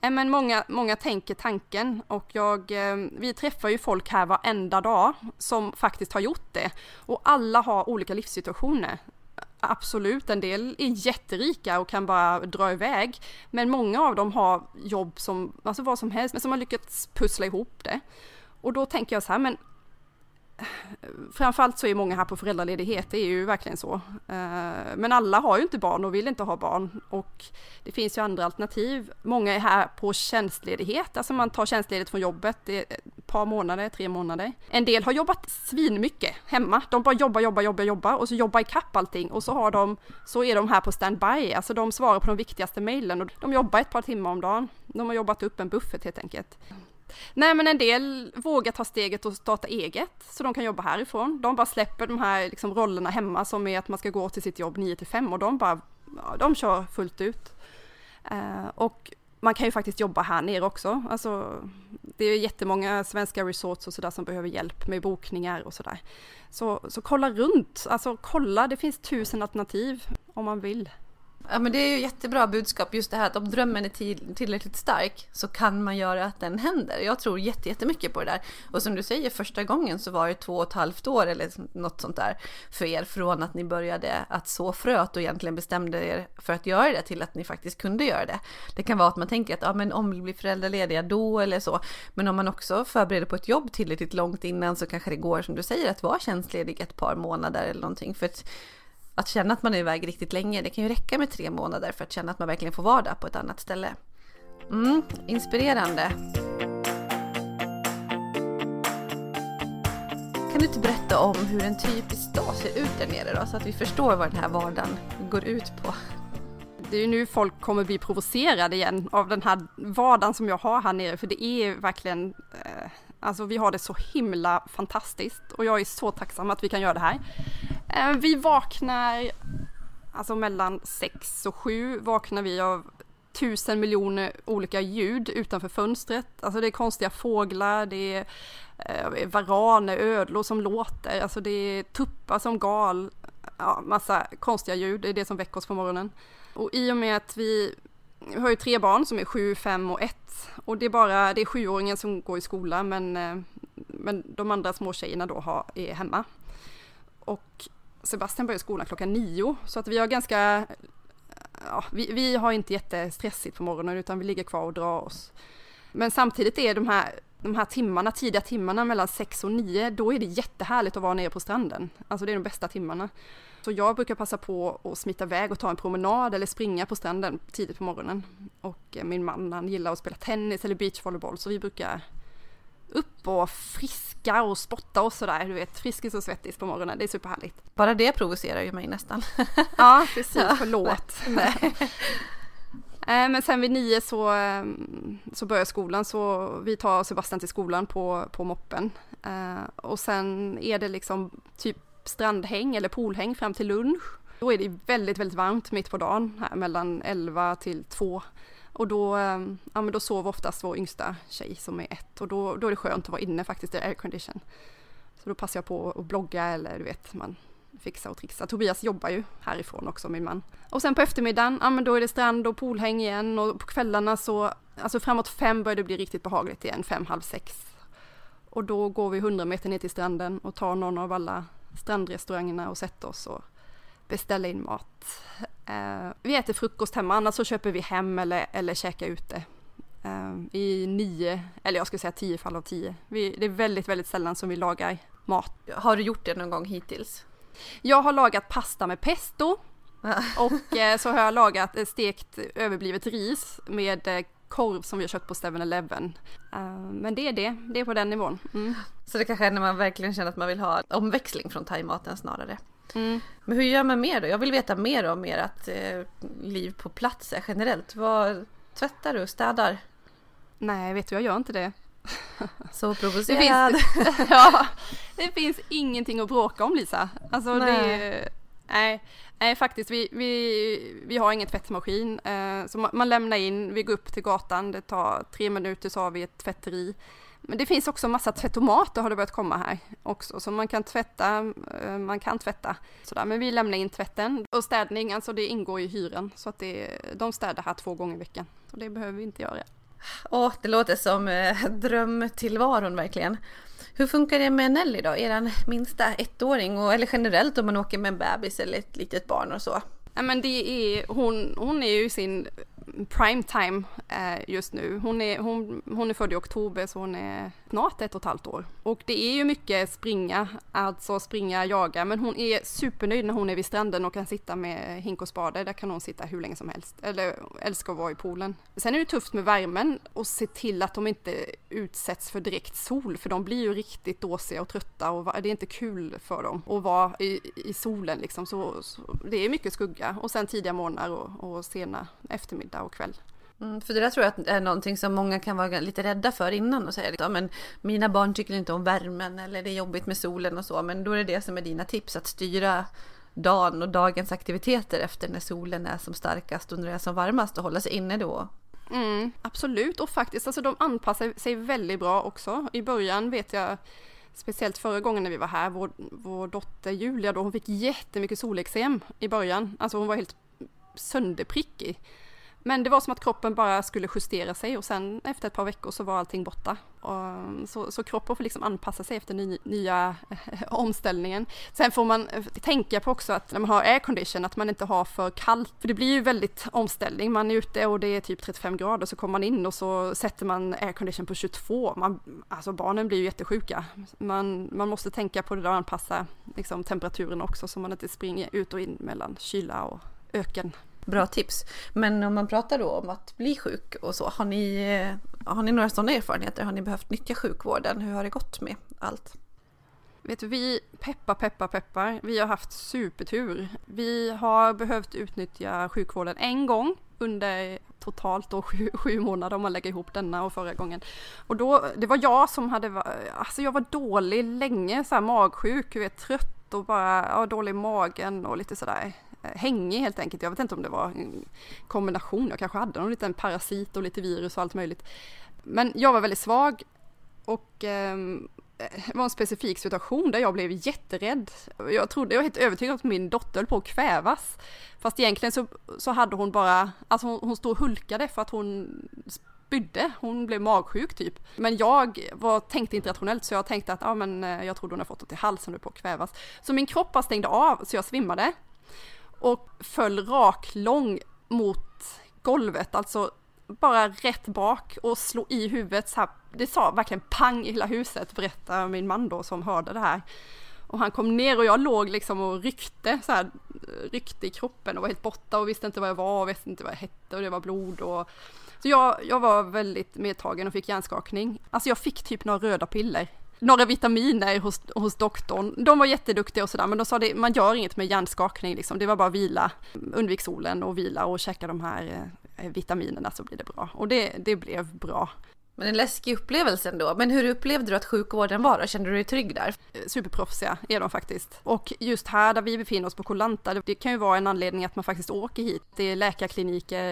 Eh, men många, många tänker tanken och jag, eh, vi träffar ju folk här varenda dag som faktiskt har gjort det. Och alla har olika livssituationer. Absolut, en del är jätterika och kan bara dra iväg. Men många av dem har jobb som, alltså vad som helst, men som har lyckats pussla ihop det. Och då tänker jag så här, men eh, framförallt så är många här på föräldraledighet, det är ju verkligen så. Eh, men alla har ju inte barn och vill inte ha barn och det finns ju andra alternativ. Många är här på tjänstledighet, alltså man tar tjänstledigt från jobbet, det par månader, tre månader. En del har jobbat svinmycket hemma, de bara jobbar, jobbar, jobbar, jobbar och så jobbar ikapp allting och så har de, så är de här på standby, alltså de svarar på de viktigaste mejlen och de jobbar ett par timmar om dagen. De har jobbat upp en buffert helt enkelt. Nej men en del vågar ta steget och starta eget så de kan jobba härifrån. De bara släpper de här liksom, rollerna hemma som är att man ska gå till sitt jobb 9 till 5 och de bara, ja, de kör fullt ut. Uh, och man kan ju faktiskt jobba här nere också. Alltså, det är jättemånga svenska resorts och sådär som behöver hjälp med bokningar och sådär. Så, så kolla runt, alltså kolla, det finns tusen alternativ om man vill.
Ja men det är ju jättebra budskap just det här att om drömmen är tillräckligt stark så kan man göra att den händer. Jag tror jättemycket på det där. Och som du säger första gången så var det två och ett halvt år eller något sånt där för er från att ni började att så fröet och egentligen bestämde er för att göra det till att ni faktiskt kunde göra det. Det kan vara att man tänker att ja men om vi blir föräldralediga då eller så. Men om man också förbereder på ett jobb tillräckligt långt innan så kanske det går som du säger att vara tjänstledig ett par månader eller någonting. För att att känna att man är iväg riktigt länge, det kan ju räcka med tre månader för att känna att man verkligen får vara där på ett annat ställe. Mm, inspirerande. Kan du inte berätta om hur en typisk dag ser ut där nere då, så att vi förstår vad den här vardagen går ut på?
Det är ju nu folk kommer bli provocerade igen av den här vardagen som jag har här nere, för det är verkligen, eh, alltså vi har det så himla fantastiskt och jag är så tacksam att vi kan göra det här. Eh, vi vaknar, alltså mellan sex och sju vaknar vi av tusen miljoner olika ljud utanför fönstret. Alltså det är konstiga fåglar, det är eh, varaner, ödlor som låter, alltså det är tuppar som gal, ja, massa konstiga ljud, det är det som väcker oss på morgonen. Och i och med att vi, vi har ju tre barn som är sju, fem och ett och det är bara, det är sjuåringen som går i skola men, eh, men de andra små tjejerna då har, är hemma. Och Sebastian börjar skolan klockan nio så att vi har ganska, ja, vi, vi har inte jättestressigt på morgonen utan vi ligger kvar och drar oss. Men samtidigt är de här, de här timmarna, tidiga timmarna mellan sex och nio, då är det jättehärligt att vara nere på stranden. Alltså det är de bästa timmarna. Så jag brukar passa på att smita iväg och ta en promenad eller springa på stranden tidigt på morgonen. Och eh, min man han gillar att spela tennis eller beachvolleyboll så vi brukar upp och friska och spotta och sådär. Du vet, friskis och svettis på morgonen. Det är superhärligt.
Bara det provocerar ju mig nästan.
Ja, precis. Förlåt. Nej. Eh, men sen vid nio så, eh, så börjar skolan så vi tar Sebastian till skolan på, på moppen. Eh, och sen är det liksom typ strandhäng eller poolhäng fram till lunch. Då är det väldigt, väldigt varmt mitt på dagen, här mellan 11 till 2. Och då, eh, ja, men då sover oftast vår yngsta tjej som är ett och då, då är det skönt att vara inne faktiskt i aircondition. Så då passar jag på att blogga eller du vet, man fixar och trixar. Tobias jobbar ju härifrån också, min man. Och sen på eftermiddagen, ja men då är det strand och poolhäng igen och på kvällarna så, alltså framåt fem börjar det bli riktigt behagligt igen, fem, halv sex. Och då går vi hundra meter ner till stranden och tar någon av alla strandrestaurangerna och sätter oss och beställer in mat. Uh, vi äter frukost hemma, annars så köper vi hem eller, eller käkar ute. Uh, I nio, eller jag skulle säga tio fall av tio. Vi, det är väldigt, väldigt sällan som vi lagar mat.
Har du gjort det någon gång hittills?
Jag har lagat pasta med pesto och eh, så har jag lagat stekt överblivet ris med korv som vi har köpt på 7-Eleven. men det är det, det är på den nivån. Mm.
Så det kanske är när man verkligen känner att man vill ha omväxling från thaimaten snarare. Mm. Men hur gör man mer då? Jag vill veta mer om ert eh, liv på plats generellt. Vad tvättar du? Städar?
Nej, vet du, jag gör inte det.
Så provocerad.
Det finns, ja, det finns ingenting att bråka om Lisa. Alltså nej. det, nej, nej faktiskt vi, vi, vi har ingen tvättmaskin. Eh, så man, man, lämnar in, vi går upp till gatan, det tar tre minuter så har vi ett tvätteri. Men det finns också massa tvättomater har det börjat komma här också, så man kan tvätta, eh, man kan tvätta sådär. Men vi lämnar in tvätten och städning, alltså det ingår i hyran så att det, de städar här två gånger i veckan. Så det behöver vi inte göra.
Åh, det låter som eh, drömtillvaron verkligen. Hur funkar det med Nelly då, er minsta ettåring och eller generellt om man åker med en bebis eller ett litet barn och så?
Ja men det är, hon, hon är ju sin prime time Eh, just nu. Hon är, hon, hon är född i oktober så hon är snart ett och ett halvt år. Och det är ju mycket springa, alltså springa, jaga, men hon är supernöjd när hon är vid stranden och kan sitta med hink och spade. Där kan hon sitta hur länge som helst, eller älskar att vara i poolen. Sen är det tufft med värmen och se till att de inte utsätts för direkt sol, för de blir ju riktigt dåsiga och trötta och det är inte kul för dem att vara i, i solen liksom. Så, så, det är mycket skugga och sen tidiga morgnar och, och sena eftermiddag och kväll.
Mm, för det där tror jag är någonting som många kan vara lite rädda för innan och säga ja, men mina barn tycker inte om värmen eller det är jobbigt med solen och så. Men då är det det som är dina tips att styra dagen och dagens aktiviteter efter när solen är som starkast och när det är som varmast och hålla sig inne då.
Mm, absolut och faktiskt alltså de anpassar sig väldigt bra också. I början vet jag Speciellt förra gången när vi var här, vår, vår dotter Julia då, hon fick jättemycket solexem i början. Alltså hon var helt sönderprickig. Men det var som att kroppen bara skulle justera sig och sen efter ett par veckor så var allting borta. Och mm, så, så kroppen får liksom anpassa sig efter ny, nya eh, omställningen. Sen får man eh, tänka på också att när man har aircondition att man inte har för kallt. För det blir ju väldigt omställning. Man är ute och det är typ 35 grader så kommer man in och så sätter man aircondition på 22. Man, alltså barnen blir ju jättesjuka. Man, man måste tänka på det där och anpassa liksom, temperaturen också så man inte springer ut och in mellan kyla och öken
bra tips. Men om man pratar då om att bli sjuk och så, har ni, eh, har ni några sådana erfarenheter? Har ni behövt nyttja sjukvården? Hur har det gått med allt?
Vet du, vi peppar, peppar, peppar. Vi har haft supertur. Vi har behövt utnyttja sjukvården en gång under totalt då sju, sju, månader om man lägger ihop denna och förra gången. Och då, det var jag som hade, alltså jag var dålig länge, så här magsjuk, vet, trött och bara, ja, dålig i magen och lite sådär hängig helt enkelt. Jag vet inte om det var en kombination. Jag kanske hade någon liten parasit och lite virus och allt möjligt. Men jag var väldigt svag och eh, det var en specifik situation där jag blev jätterädd. Jag trodde, jag var helt övertygad om att min dotter höll på att kvävas. Fast egentligen så, så hade hon bara, alltså hon, hon stod och hulkade för att hon spydde, hon blev magsjuk typ. Men jag var, tänkte inte rationellt så jag tänkte att ja, men eh, jag trodde hon hade fått något i halsen och höll på att kvävas. Så min kropp bara stängde av så jag svimmade och föll raklång mot golvet, alltså bara rätt bak och slog i huvudet så här. Det sa verkligen pang i hela huset, berättar min man då som hörde det här. Och han kom ner och jag låg liksom och ryckte så här, ryckte i kroppen och var helt borta och visste inte vad jag var och visste inte vad jag hette och det var blod och så jag, jag var väldigt medtagen och fick hjärnskakning. Alltså jag fick typ några röda piller. Några vitaminer hos, hos doktorn. De var jätteduktiga och sådär men de sa det, man gör inget med hjärnskakning liksom. Det var bara vila, undvik solen och vila och käka de här eh, vitaminerna så blir det bra. Och det, det blev bra.
Men en läskig upplevelse ändå. Men hur upplevde du att sjukvården var då? Kände du dig trygg där?
Superproffsiga är de faktiskt. Och just här där vi befinner oss på Kolanta, det kan ju vara en anledning att man faktiskt åker hit. Det är läkarkliniker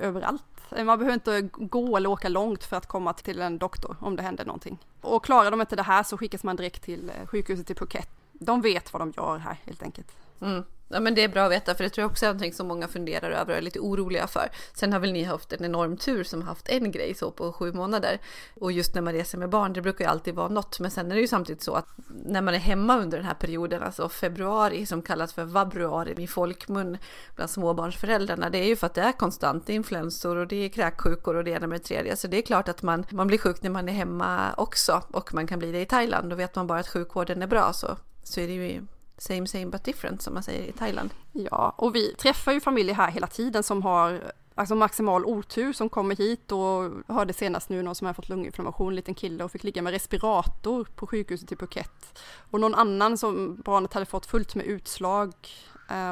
överallt. Man behöver inte gå eller åka långt för att komma till en doktor om det händer någonting. Och klarar de inte det här så skickas man direkt till eh, sjukhuset i Phuket. De vet vad de gör här helt enkelt.
Mm. Ja men det är bra att veta för det tror jag också är någonting som många funderar över och är lite oroliga för. Sen har väl ni haft en enorm tur som haft en grej så på sju månader. Och just när man reser med barn, det brukar ju alltid vara något. Men sen är det ju samtidigt så att när man är hemma under den här perioden, alltså februari som kallas för vabruari i folkmun bland småbarnsföräldrarna, det är ju för att det är konstant influensor och det är kräksjukor och det ena med det tredje. Så det är klart att man, man blir sjuk när man är hemma också och man kan bli det i Thailand. Då vet man bara att sjukvården är bra så, så är det ju same same but different som man säger i Thailand.
Ja, och vi träffar ju familjer här hela tiden som har alltså maximal otur som kommer hit och hörde senast nu någon som har fått lunginflammation, en liten kille och fick ligga med respirator på sjukhuset i Phuket. Och någon annan som barnet hade fått fullt med utslag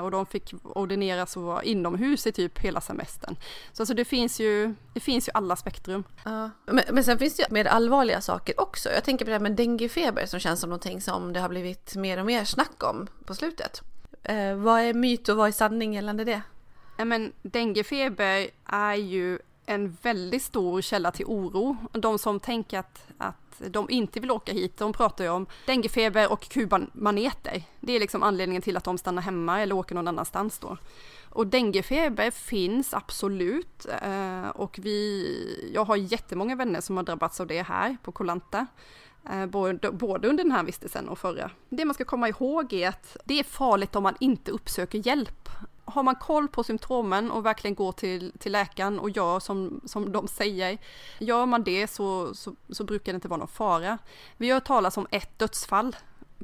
och de fick ordineras och vara inomhus i typ hela semestern. Så alltså det finns ju, det finns ju alla spektrum.
Ja. Men, men sen finns det ju mer allvarliga saker också. Jag tänker på det här med denguefeber som känns som någonting som det har blivit mer och mer snack om på slutet. Eh, vad är myt och vad är sanning gällande det?
Ja, men denguefeber är ju en väldigt stor källa till oro. De som tänker att, att de inte vill åka hit, de pratar ju om denguefeber och kubanmaneter. Det är liksom anledningen till att de stannar hemma eller åker någon annanstans då. Och denguefeber finns absolut eh, och vi, jag har jättemånga vänner som har drabbats av det här på Kolanta. Eh, både, både under den här vistelsen och förra. Det man ska komma ihåg är att det är farligt om man inte uppsöker hjälp har man koll på symptomen och verkligen går till, till läkaren och gör som, som de säger, gör man det så, så, så brukar det inte vara någon fara. Vi har talat om ett dödsfall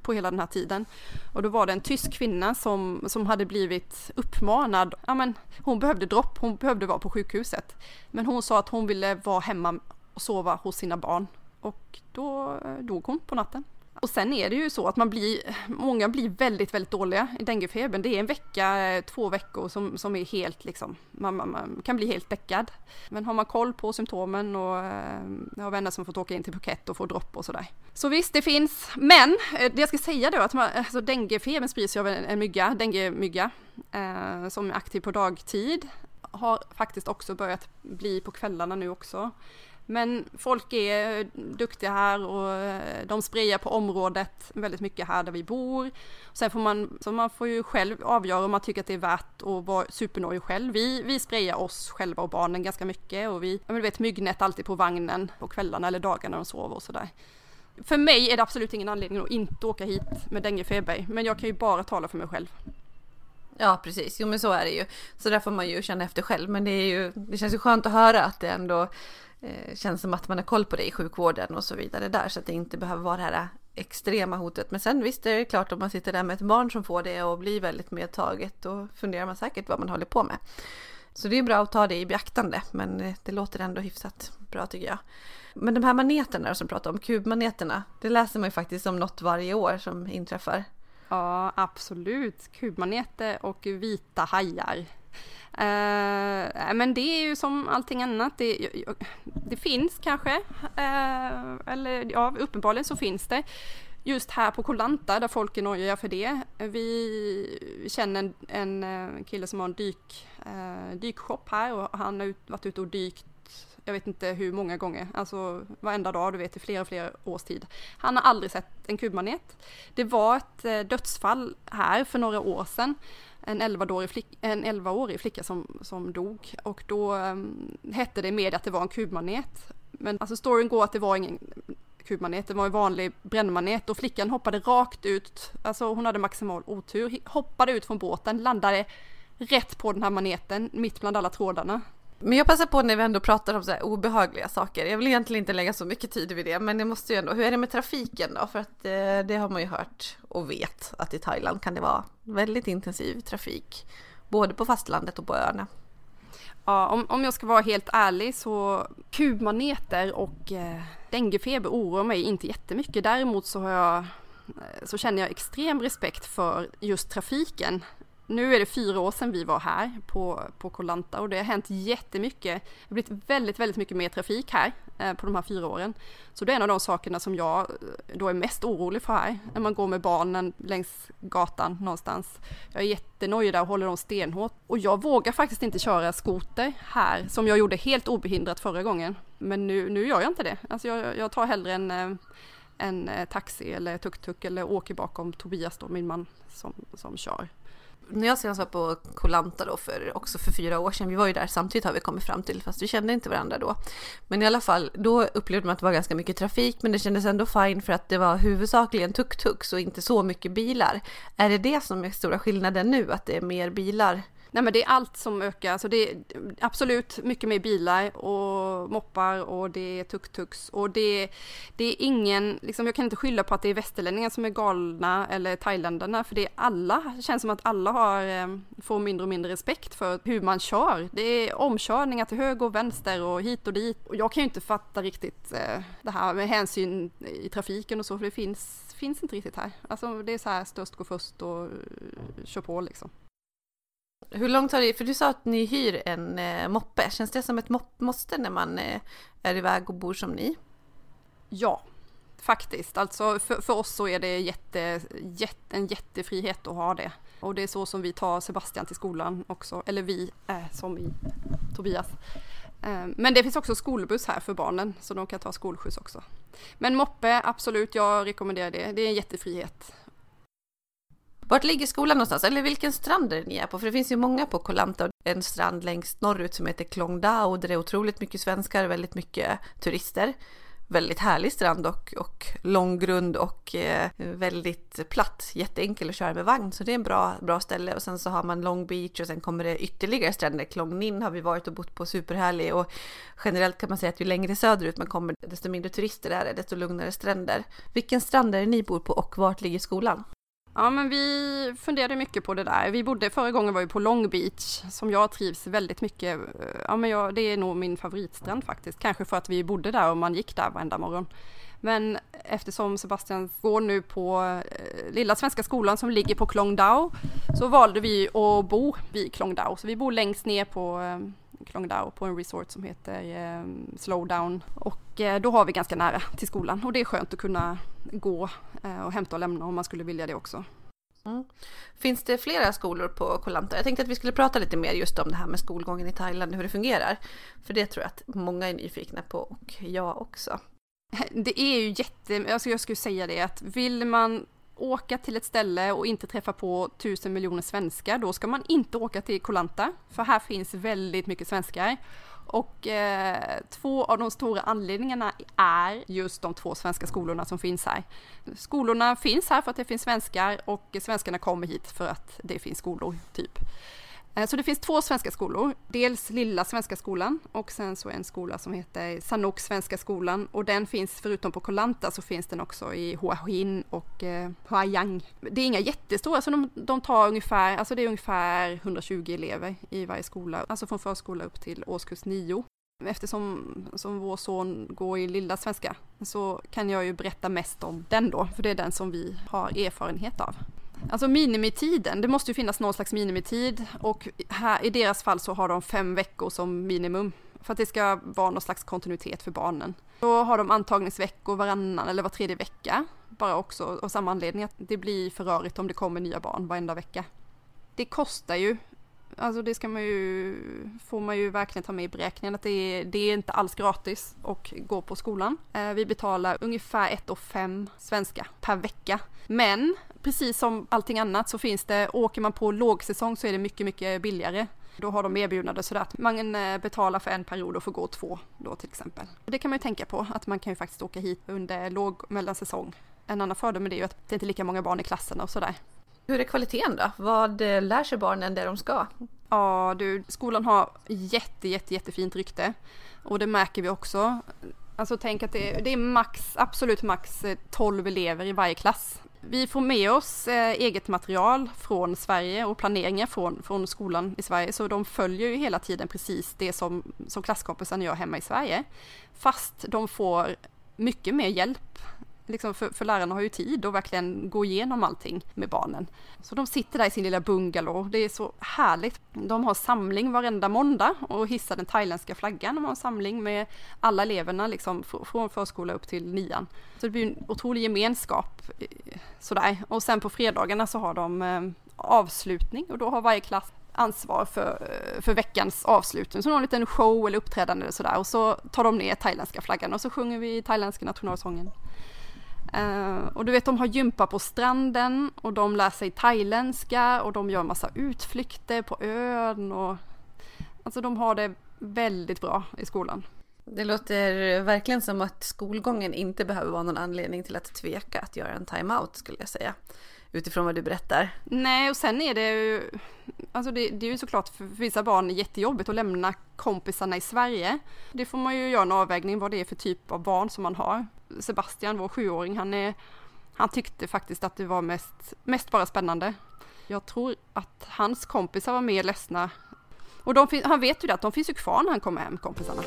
på hela den här tiden. Och då var det en tysk kvinna som, som hade blivit uppmanad, ja men hon behövde dropp, hon behövde vara på sjukhuset. Men hon sa att hon ville vara hemma och sova hos sina barn. Och då eh, dog hon på natten. Och sen är det ju så att man blir, många blir väldigt, väldigt dåliga i denguefebern. Det är en vecka, eh, två veckor som, som är helt liksom, man, man, man kan bli helt däckad. Men har man koll på symptomen och eh, jag har vänner som fått åka in till Phuket och få dropp och sådär. Så visst, det finns. Men eh, det jag ska säga då att man, alltså denguefebern sprids ju av en, en mygga, denguemygga, eh, som är aktiv på dagtid. Har faktiskt också börjat bli på kvällarna nu också. Men folk är eh, duktiga här och eh, de sprayar på området väldigt mycket här där vi bor. Sen får man, så man får ju själv avgöra om man tycker att det är värt att vara supernojig själv. Vi, vi sprayar oss själva och barnen ganska mycket och vi, ja men du vet myggnät alltid på vagnen på kvällarna eller dagarna när de sover och sådär. För mig är det absolut ingen anledning att inte åka hit med denguefeber, men jag kan ju bara tala för mig själv.
Ja precis, jo men så är det ju. Så där får man ju känna efter själv. Men det, är ju, det känns ju skönt att höra att det ändå eh, känns som att man har koll på det i sjukvården och så vidare där. Så att det inte behöver vara det här extrema hotet. Men sen visst är det klart om man sitter där med ett barn som får det och blir väldigt medtaget. Då funderar man säkert vad man håller på med. Så det är bra att ta det i beaktande. Men eh, det låter ändå hyfsat bra tycker jag. Men de här maneterna som pratar om, kubmaneterna. Det läser man ju faktiskt om något varje år som inträffar.
Ja, absolut. Kubmaneter och vita hajar. Uh, men det är ju som allting annat. Det, det finns kanske, uh, eller ja, uppenbarligen så finns det. Just här på Kolanta där folk är nojiga för det. Vi känner en, en eh, kille som har en dyk, uh, dykshop här och han har varit ute och dykt jag vet inte hur många gånger, alltså varenda dag, du vet i flera flera års tid. Han har aldrig sett en kubmanet. Det var ett eh, dödsfall här för några år sedan. En 11-årig flicka, en 11 flicka som, som dog och då um, hette det med att det var en kubmanet. Men alltså storyn går att det var ingen kubmanet, det var en vanlig brännmanet och flickan hoppade rakt ut, alltså hon hade maximal otur, hoppade ut från båten, landade rätt på den här maneten mitt bland alla trådarna.
Men jag passar på när vi ändå pratar om så här obehagliga saker. Jag vill egentligen inte lägga så mycket tid vid det, men det måste ju ändå. Hur är det med trafiken då? För att eh, det har man ju hört och vet att i Thailand kan det vara väldigt intensiv trafik, både på fastlandet och på öarna.
Ja, om, om jag ska vara helt ärlig så kubmaneter och eh, denguefeber oroar mig inte jättemycket. Däremot så har jag eh, så känner jag extrem respekt för just trafiken nu är det fyra år sedan vi var här på, på Kolanta och det har hänt jättemycket. Det har blivit väldigt, väldigt mycket mer trafik här eh, på de här fyra åren. Så det är en av de sakerna som jag eh, då är mest orolig för här, när man går med barnen längs gatan någonstans. Jag är jättenojig där och håller dem stenhårt. Och jag vågar faktiskt inte köra skoter här, som jag gjorde helt obehindrat förra gången. Men nu, nu gör jag inte det. Alltså jag, jag tar hellre en, eh, en eh, taxi eller tuk-tuk eller åker bakom Tobias då, min man som, som kör
när jag senast var på Kolanta då för också för fyra år sedan, vi var ju där samtidigt har vi kommit fram till, fast vi kände inte varandra då. Men i alla fall, då upplevde man att det var ganska mycket trafik, men det kändes ändå fine för att det var huvudsakligen tuk-tuk och inte så mycket bilar. Är det det som är stora skillnaden nu, att det är mer bilar
Nej men det är allt som ökar, alltså det är absolut mycket mer bilar och moppar och det är tuk-tuks och det, det är ingen, liksom jag kan inte skylla på att det är västerlänningar som är galna eller thailändarna för det är alla, det känns som att alla har, eh, får mindre och mindre respekt för hur man kör. Det är omkörningar till höger och vänster och hit och dit och jag kan ju inte fatta riktigt eh, det här med hänsyn i trafiken och så för det finns, finns inte riktigt här. Alltså det är så här störst går först och eh, kör på liksom.
Hur långt har det, för du sa att ni hyr en eh, moppe, känns det som ett måste när man eh, är iväg och bor som ni?
Ja, faktiskt. Alltså för, för oss så är det jätte, jätte, en jättefrihet att ha det. Och det är så som vi tar Sebastian till skolan också, eller vi, eh, som i Tobias. Eh, men det finns också skolbuss här för barnen, så de kan ta skolskjuts också. Men moppe, absolut, jag rekommenderar det. Det är en jättefrihet.
Vart ligger skolan någonstans? Eller vilken strand är det ni är på? För det finns ju många på Koh Lanta. En strand längst norrut som heter Klong och där det är otroligt mycket svenskar, och väldigt mycket turister. Väldigt härlig strand och, och lång grund och eh, väldigt platt, jätteenkel att köra med vagn. Så det är en bra, bra ställe. Och sen så har man Long Beach och sen kommer det ytterligare stränder. Klong Nin har vi varit och bott på, superhärlig. Och generellt kan man säga att ju längre söderut man kommer, desto mindre turister är det, desto lugnare stränder. Vilken strand är det ni bor på och vart ligger skolan?
Ja men vi funderade mycket på det där. Vi bodde, förra gången var vi på Long Beach som jag trivs väldigt mycket. Eh, ja men jag, det är nog min favoritstrand faktiskt. Kanske för att vi bodde där och man gick där varenda morgon. Men eftersom Sebastian går nu på eh, Lilla Svenska skolan som ligger på Klongdao så valde vi att bo vid Klongdao. Så vi bor längst ner på eh, Klongdao på en resort som heter eh, Slowdown. Och eh, då har vi ganska nära till skolan och det är skönt att kunna gå eh, och hämta och lämna om man skulle vilja det också.
Mm. Finns det flera skolor på Koh Lanta? Jag tänkte att vi skulle prata lite mer just om det här med skolgången i Thailand, hur det fungerar. För det tror jag att många är nyfikna på och jag också.
Det är ju jätte, alltså jag skulle säga det att vill man åka till ett ställe och inte träffa på tusen miljoner svenskar, då ska man inte åka till Kolanta, för här finns väldigt mycket svenskar. Och eh, två av de stora anledningarna är just de två svenska skolorna som finns här. Skolorna finns här för att det finns svenskar och svenskarna kommer hit för att det finns skolor, typ. Eh, så det finns två svenska skolor, dels Lilla Svenska skolan och sen så en skola som heter Sanok Svenska skolan och den finns förutom på Kolanta så finns den också i Hua Hin och eh, Huayang. Det är inga jättestora, så de, de tar ungefär, alltså det är ungefär 120 elever i varje skola, alltså från förskola upp till årskurs 9. Eftersom som vår son går i Lilla Svenska så kan jag ju berätta mest om den då, för det är den som vi har erfarenhet av. Alltså minimitiden, det måste ju finnas någon slags minimitid och här, i deras fall så har de fem veckor som minimum för att det ska vara någon slags kontinuitet för barnen. Då har de antagningsveckor varannan eller var tredje vecka, bara också av samma anledning att det blir för rörigt om det kommer nya barn varenda vecka. Det kostar ju, alltså det ska man ju, får man ju verkligen ta med i beräkningen att det är, det är inte alls gratis att gå på skolan. Eh, vi betalar ungefär 1 5 svenska per vecka. Men precis som allting annat så finns det, åker man på lågsäsong så är det mycket, mycket billigare. Då har de erbjudande sådär att man eh, betalar för en period och får gå två då till exempel. Det kan man ju tänka på, att man kan ju faktiskt åka hit under låg mellansäsong. En annan fördel med det är ju att det inte är lika många barn i klasserna och sådär.
Hur är kvaliteten då? Vad eh, lär sig barnen där de ska?
Ja du, skolan har jätte, jätte, jättefint rykte. Och det märker vi också. Alltså tänk att det är, det är max, absolut max 12 eh, elever i varje klass. Vi får med oss eh, eget material från Sverige och planeringar från, från skolan i Sverige, så de följer ju hela tiden precis det som, som klasskompisen gör hemma i Sverige. Fast de får mycket mer hjälp liksom för, för lärarna har ju tid att verkligen gå igenom allting med barnen. Så de sitter där i sin lilla bungalow, det är så härligt. De har samling varenda måndag och hissar den thailändska flaggan. De har en samling med alla eleverna liksom från förskola upp till nian. Så det blir en otrolig gemenskap eh, sådär. Och sen på fredagarna så har de eh, avslutning och då har varje klass ansvar för, eh, för veckans avslutning. Så någon liten show eller uppträdande eller sådär och så tar de ner thailändska flaggan och så sjunger vi thailändska nationalsången. Uh, och du vet de har gympa på stranden och de lär sig thailändska och de gör massa utflykter på ön och alltså de har det väldigt bra i skolan.
Det låter verkligen som att skolgången inte behöver vara någon anledning till att tveka att göra en timeout skulle jag säga. Utifrån vad du berättar.
Nej, och sen är det ju, alltså det, det är ju såklart för vissa barn jättejobbigt att lämna kompisarna i Sverige. Det får man ju göra en avvägning vad det är för typ av barn som man har. Sebastian, vår sjuåring, han, är, han tyckte faktiskt att det var mest, mest bara spännande. Jag tror att hans kompisar var mer ledsna. Och de, han vet ju det att de finns ju kvar när han kommer hem, kompisarna.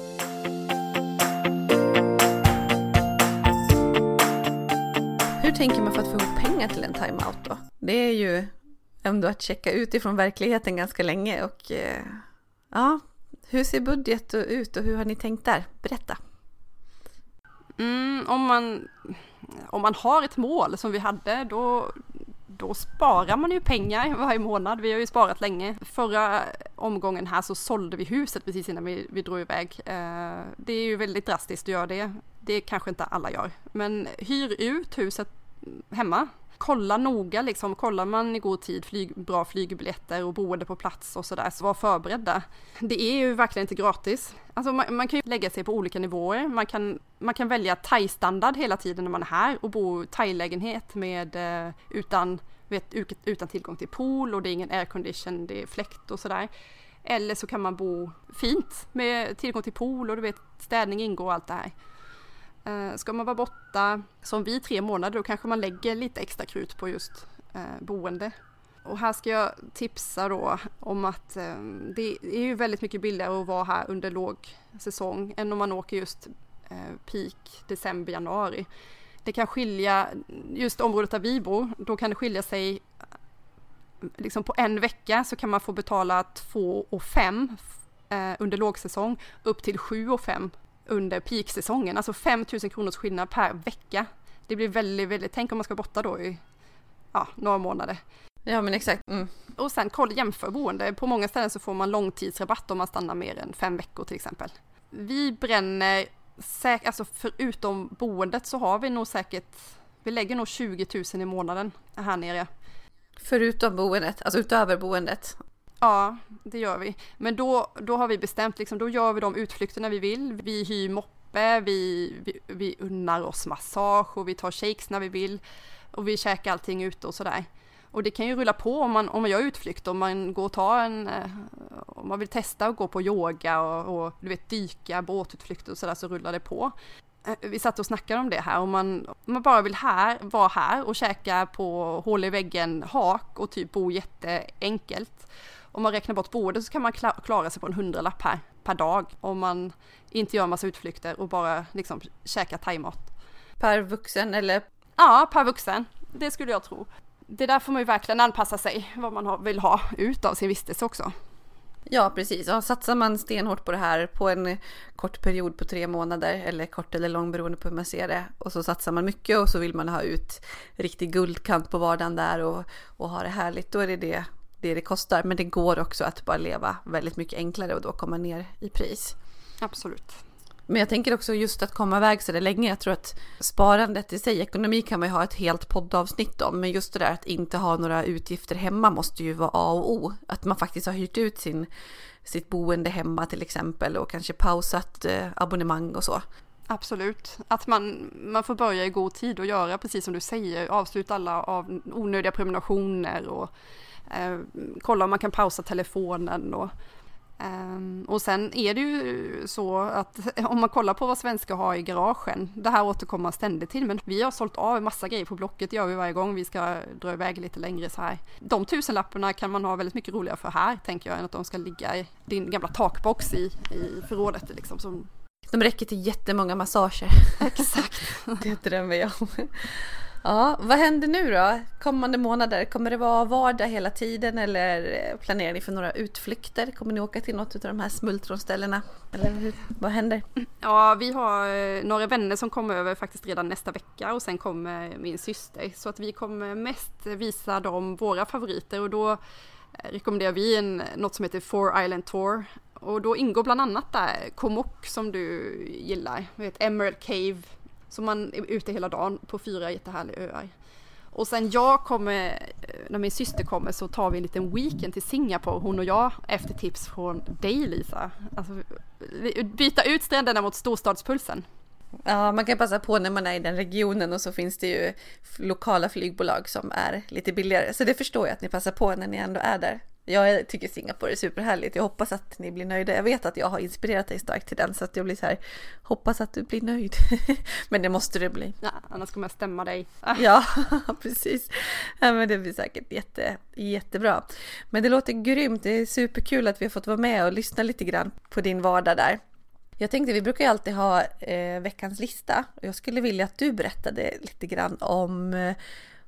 Hur tänker man för att få ihop pengar till en timeout då? Det är ju ändå att checka ut ifrån verkligheten ganska länge och eh, ja, hur ser budget ut och hur har ni tänkt där? Berätta!
Mm, om, man, om man har ett mål som vi hade då, då sparar man ju pengar varje månad. Vi har ju sparat länge. Förra omgången här så sålde vi huset precis innan vi, vi drog iväg. Eh, det är ju väldigt drastiskt att göra det. Det kanske inte alla gör. Men hyr ut huset hemma kolla noga liksom, kollar man i god tid flyg, bra flygbiljetter och boende på plats och sådär, så var förberedda. Det är ju verkligen inte gratis. Alltså man, man kan ju lägga sig på olika nivåer. Man kan, man kan välja thai-standard hela tiden när man är här och bo i thai-lägenhet med eh, utan, vet, utan tillgång till pool och det är ingen aircondition, det är fläkt och sådär. Eller så kan man bo fint med tillgång till pool och du vet städning ingår och allt det här. Eh, ska man vara borta som vi tre månader då kanske man lägger lite extra krut på just eh, boende. Och här ska jag tipsa då om att eh, det är ju väldigt mycket billigare att vara här under lågsäsong än om man åker just peak december, januari. Det kan skilja, just området där vi bor, då kan det skilja sig liksom på en vecka så kan man få betala 2 och 5 under lågsäsong upp till 7 och 5 under peaksäsongen, alltså 5000 kronors skillnad per vecka. Det blir väldigt, väldigt, tänk om man ska borta då i ja, några månader.
Ja men exakt. Mm.
Och sen kolla jämför boende. På många ställen så får man långtidsrabatt om man stannar mer än fem veckor till exempel. Vi bränner, säk alltså förutom boendet så har vi nog säkert, vi lägger nog 20 000 i månaden här nere.
Förutom boendet, alltså utöver boendet?
Ja, det gör vi. Men då, då har vi bestämt, liksom, då gör vi de utflykterna vi vill. Vi hyr moppe, vi, vi, vi unnar oss massage och vi tar shakes när vi vill. Och vi käkar allting ute och sådär. Och det kan ju rulla på om man, om man gör utflykt, om man går och tar en, eh, om man vill testa att gå på yoga och, och du vet dyka, båtutflykter och sådär så rullar det på. Eh, vi satt och snackade om det här, om man, om man bara vill här, vara här och käka på hål i väggen hak och typ bo jätteenkelt om man räknar bort boendet så kan man klara sig på en hundralapp här per dag om man inte gör en massa utflykter och bara liksom käkar thaimat.
Per vuxen eller?
Ja, per vuxen. Det skulle jag tro. Det där får man ju verkligen anpassa sig vad man vill ha ut av sin vistelse också.
Ja, precis. Och satsar man stenhårt på det här på en kort period på tre månader eller kort eller lång beroende på hur man ser det och så satsar man mycket och så vill man ha ut riktig guldkant på vardagen där och, och ha det härligt, då är det det det det kostar. Men det går också att bara leva väldigt mycket enklare och då komma ner i pris.
Absolut.
Men jag tänker också just att komma iväg så där länge. Jag tror att sparandet i sig, ekonomi kan man ju ha ett helt poddavsnitt om. Men just det där att inte ha några utgifter hemma måste ju vara A och O. Att man faktiskt har hyrt ut sin, sitt boende hemma till exempel och kanske pausat eh, abonnemang och så.
Absolut, att man, man får börja i god tid och göra precis som du säger, avsluta alla av onödiga prenumerationer och eh, kolla om man kan pausa telefonen och Um, och sen är det ju så att om man kollar på vad svenskar har i garagen, det här återkommer man ständigt till, men vi har sålt av en massa grejer på Blocket, gör vi varje gång vi ska dra iväg lite längre så här. De tusenlapparna kan man ha väldigt mycket roligare för här, tänker jag, än att de ska ligga i din gamla takbox i, i förrådet liksom. Som...
De räcker till jättemånga massager.
Exakt.
det drömmer jag om. Ja, vad händer nu då? Kommande månader? Kommer det vara vardag hela tiden eller planerar ni för några utflykter? Kommer ni åka till något av de här smultronställena? Eller hur, vad händer?
Ja, vi har eh, några vänner som kommer över faktiskt redan nästa vecka och sen kommer min syster. Så att vi kommer mest visa dem våra favoriter och då eh, rekommenderar vi en, något som heter Four Island Tour. Och då ingår bland annat där Komok som du gillar, vet, Emerald Cave så man är ute hela dagen på fyra jättehärliga öar. Och sen jag kommer, eh, när min syster kommer så tar vi en liten weekend till Singapore, hon och jag, efter tips från dig Lisa. Alltså, byta ut stränderna mot storstadspulsen.
Ja, man kan passa på när man är i den regionen och så finns det ju lokala flygbolag som är lite billigare. Så det förstår jag att ni passar på när ni ändå är där. Jag tycker Singapore är superhärligt. Jag hoppas att ni blir nöjda. Jag vet att jag har inspirerat dig starkt till den så att jag blir så här. Hoppas att du blir nöjd. men det måste du bli.
Ja, annars kommer jag stämma dig.
ja, precis. Ja, men det blir säkert jätte, jättebra. Men det låter grymt. Det är superkul att vi har fått vara med och lyssna lite grann på din vardag där. Jag tänkte, vi brukar ju alltid ha eh, veckans lista och jag skulle vilja att du berättade lite grann om eh,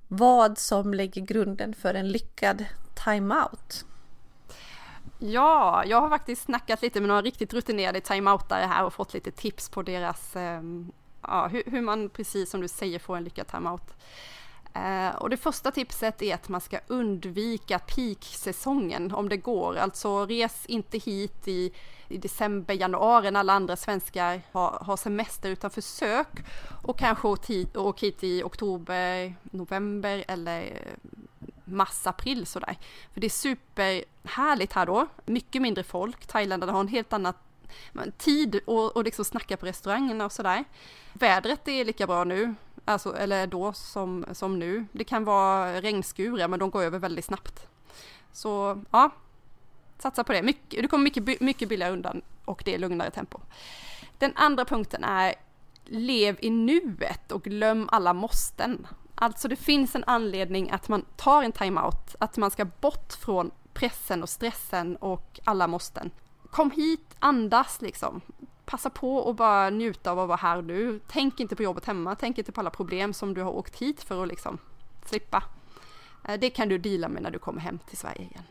vad som lägger grunden för en lyckad timeout.
Ja, jag har faktiskt snackat lite med några riktigt rutinerade timeoutare här och fått lite tips på deras, eh, ja, hur, hur, man precis som du säger får en lyckad timeout. Eh, och det första tipset är att man ska undvika peaksäsongen om det går. Alltså res inte hit i, i december, januari när alla andra svenskar har, har semester utan försök och kanske åk hit i oktober, november eller mars-april sådär. För det är superhärligt här då, mycket mindre folk. Thailändarna har en helt annan tid och, och liksom snacka på restaurangerna och sådär. Vädret är lika bra nu, alltså, eller då som, som nu. Det kan vara regnskurar men de går över väldigt snabbt. Så ja, satsa på det. Mycket, du kommer mycket, mycket billigare undan och det är lugnare tempo. Den andra punkten är lev i nuet och glöm alla måsten. Alltså det finns en anledning att man tar en timeout, att man ska bort från pressen och stressen och alla måsten. Kom hit, andas liksom. Passa på och bara njuta av att vara här nu. Tänk inte på jobbet hemma, tänk inte på alla problem som du har åkt hit för att liksom slippa. Eh, det kan du dela med när du kommer hem till Sverige igen.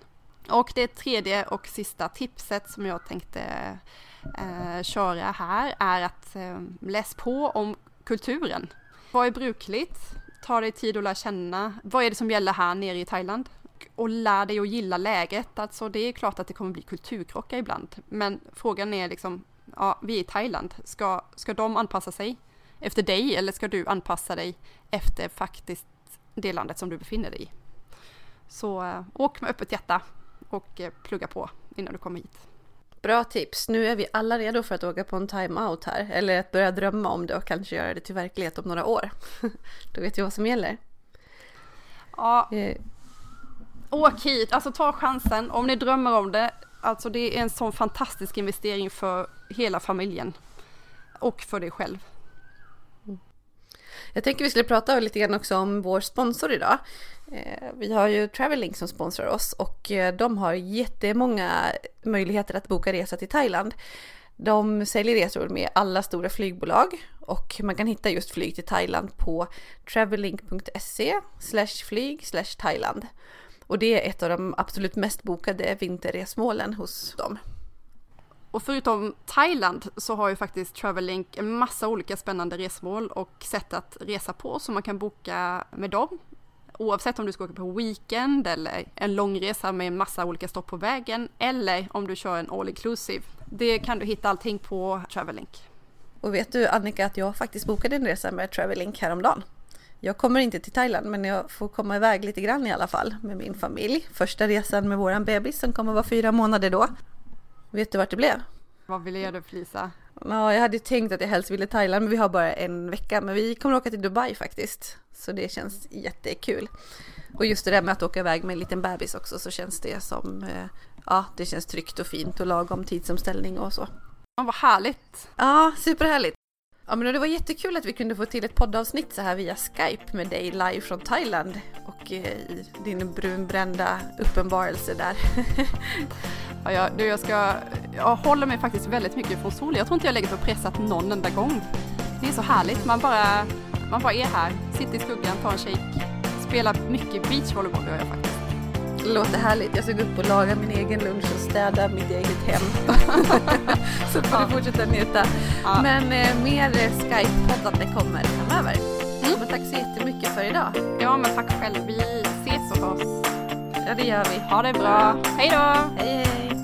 Och det tredje och sista tipset som jag tänkte eh, köra här är att eh, läs på om kulturen. Vad är brukligt? Ta dig tid att lära känna, vad är det som gäller här nere i Thailand? Och lär dig att gilla läget, alltså det är klart att det kommer bli kulturkrockar ibland, men frågan är liksom, ja, vi är i Thailand, ska, ska de anpassa sig efter dig eller ska du anpassa dig efter faktiskt det landet som du befinner dig i? Så äh, åk med öppet hjärta och äh, plugga på innan du kommer hit.
Bra tips. Nu är vi alla redo för att åka på en time-out här. Eller att börja drömma om det och kanske göra det till verklighet om några år. Då vet vi vad som gäller.
Ja. Eh. Åk hit, alltså ta chansen. Om ni drömmer om det. Alltså det är en sån fantastisk investering för hela familjen. Och för dig själv.
Jag tänker vi skulle prata lite grann också om vår sponsor idag. Eh, vi har ju Travelink som sponsrar oss och eh, de har jättemånga möjligheter att boka resa till Thailand. De säljer resor med alla stora flygbolag och man kan hitta just flyg till Thailand på travelink.se flyg Thailand. Och det är ett av de absolut mest bokade vinterresmålen hos dem.
Och förutom Thailand så har ju faktiskt Travelink en massa olika spännande resmål och sätt att resa på som man kan boka med dem. Oavsett om du ska åka på weekend eller en lång resa med en massa olika stopp på vägen eller om du kör en all inclusive. Det kan du hitta allting på Travelink.
Och vet du Annika att jag faktiskt bokade en resa med Travelink häromdagen. Jag kommer inte till Thailand men jag får komma iväg lite grann i alla fall med min familj. Första resan med våran bebis som kommer vara fyra månader då. Vet du vart det blev?
Vad vill du Lisa?
Ja, jag hade tänkt att jag helst ville Thailand, men vi har bara en vecka. Men vi kommer åka till Dubai faktiskt. Så det känns jättekul. Och just det där med att åka iväg med en liten bebis också så känns det som, eh, ja, det känns tryggt och fint och lagom tidsomställning och så.
Ja, vad härligt!
Ja, superhärligt! Ja men det var jättekul att vi kunde få till ett poddavsnitt så här via Skype med dig live från Thailand och eh, i din brunbrända uppenbarelse där.
ja, jag, du, jag, ska, jag håller mig faktiskt väldigt mycket från sol. Jag tror inte jag lägger på pressat någon enda gång. Det är så härligt, man bara, man bara är här, sitter i skuggan, tar en shake, spelar mycket beachvolleyboll gör jag faktiskt.
Det låter härligt. Jag ska gå upp och laga min egen lunch och städa mitt eget hem. så får du fortsätta njuta. Ja. Men eh, mer Skype-poddande kommer framöver. Mm. Men tack så jättemycket för idag.
Ja, men tack själv. Vi ses och hörs.
Ja, det gör vi.
Ha det bra. Hej då!
Hej, hej.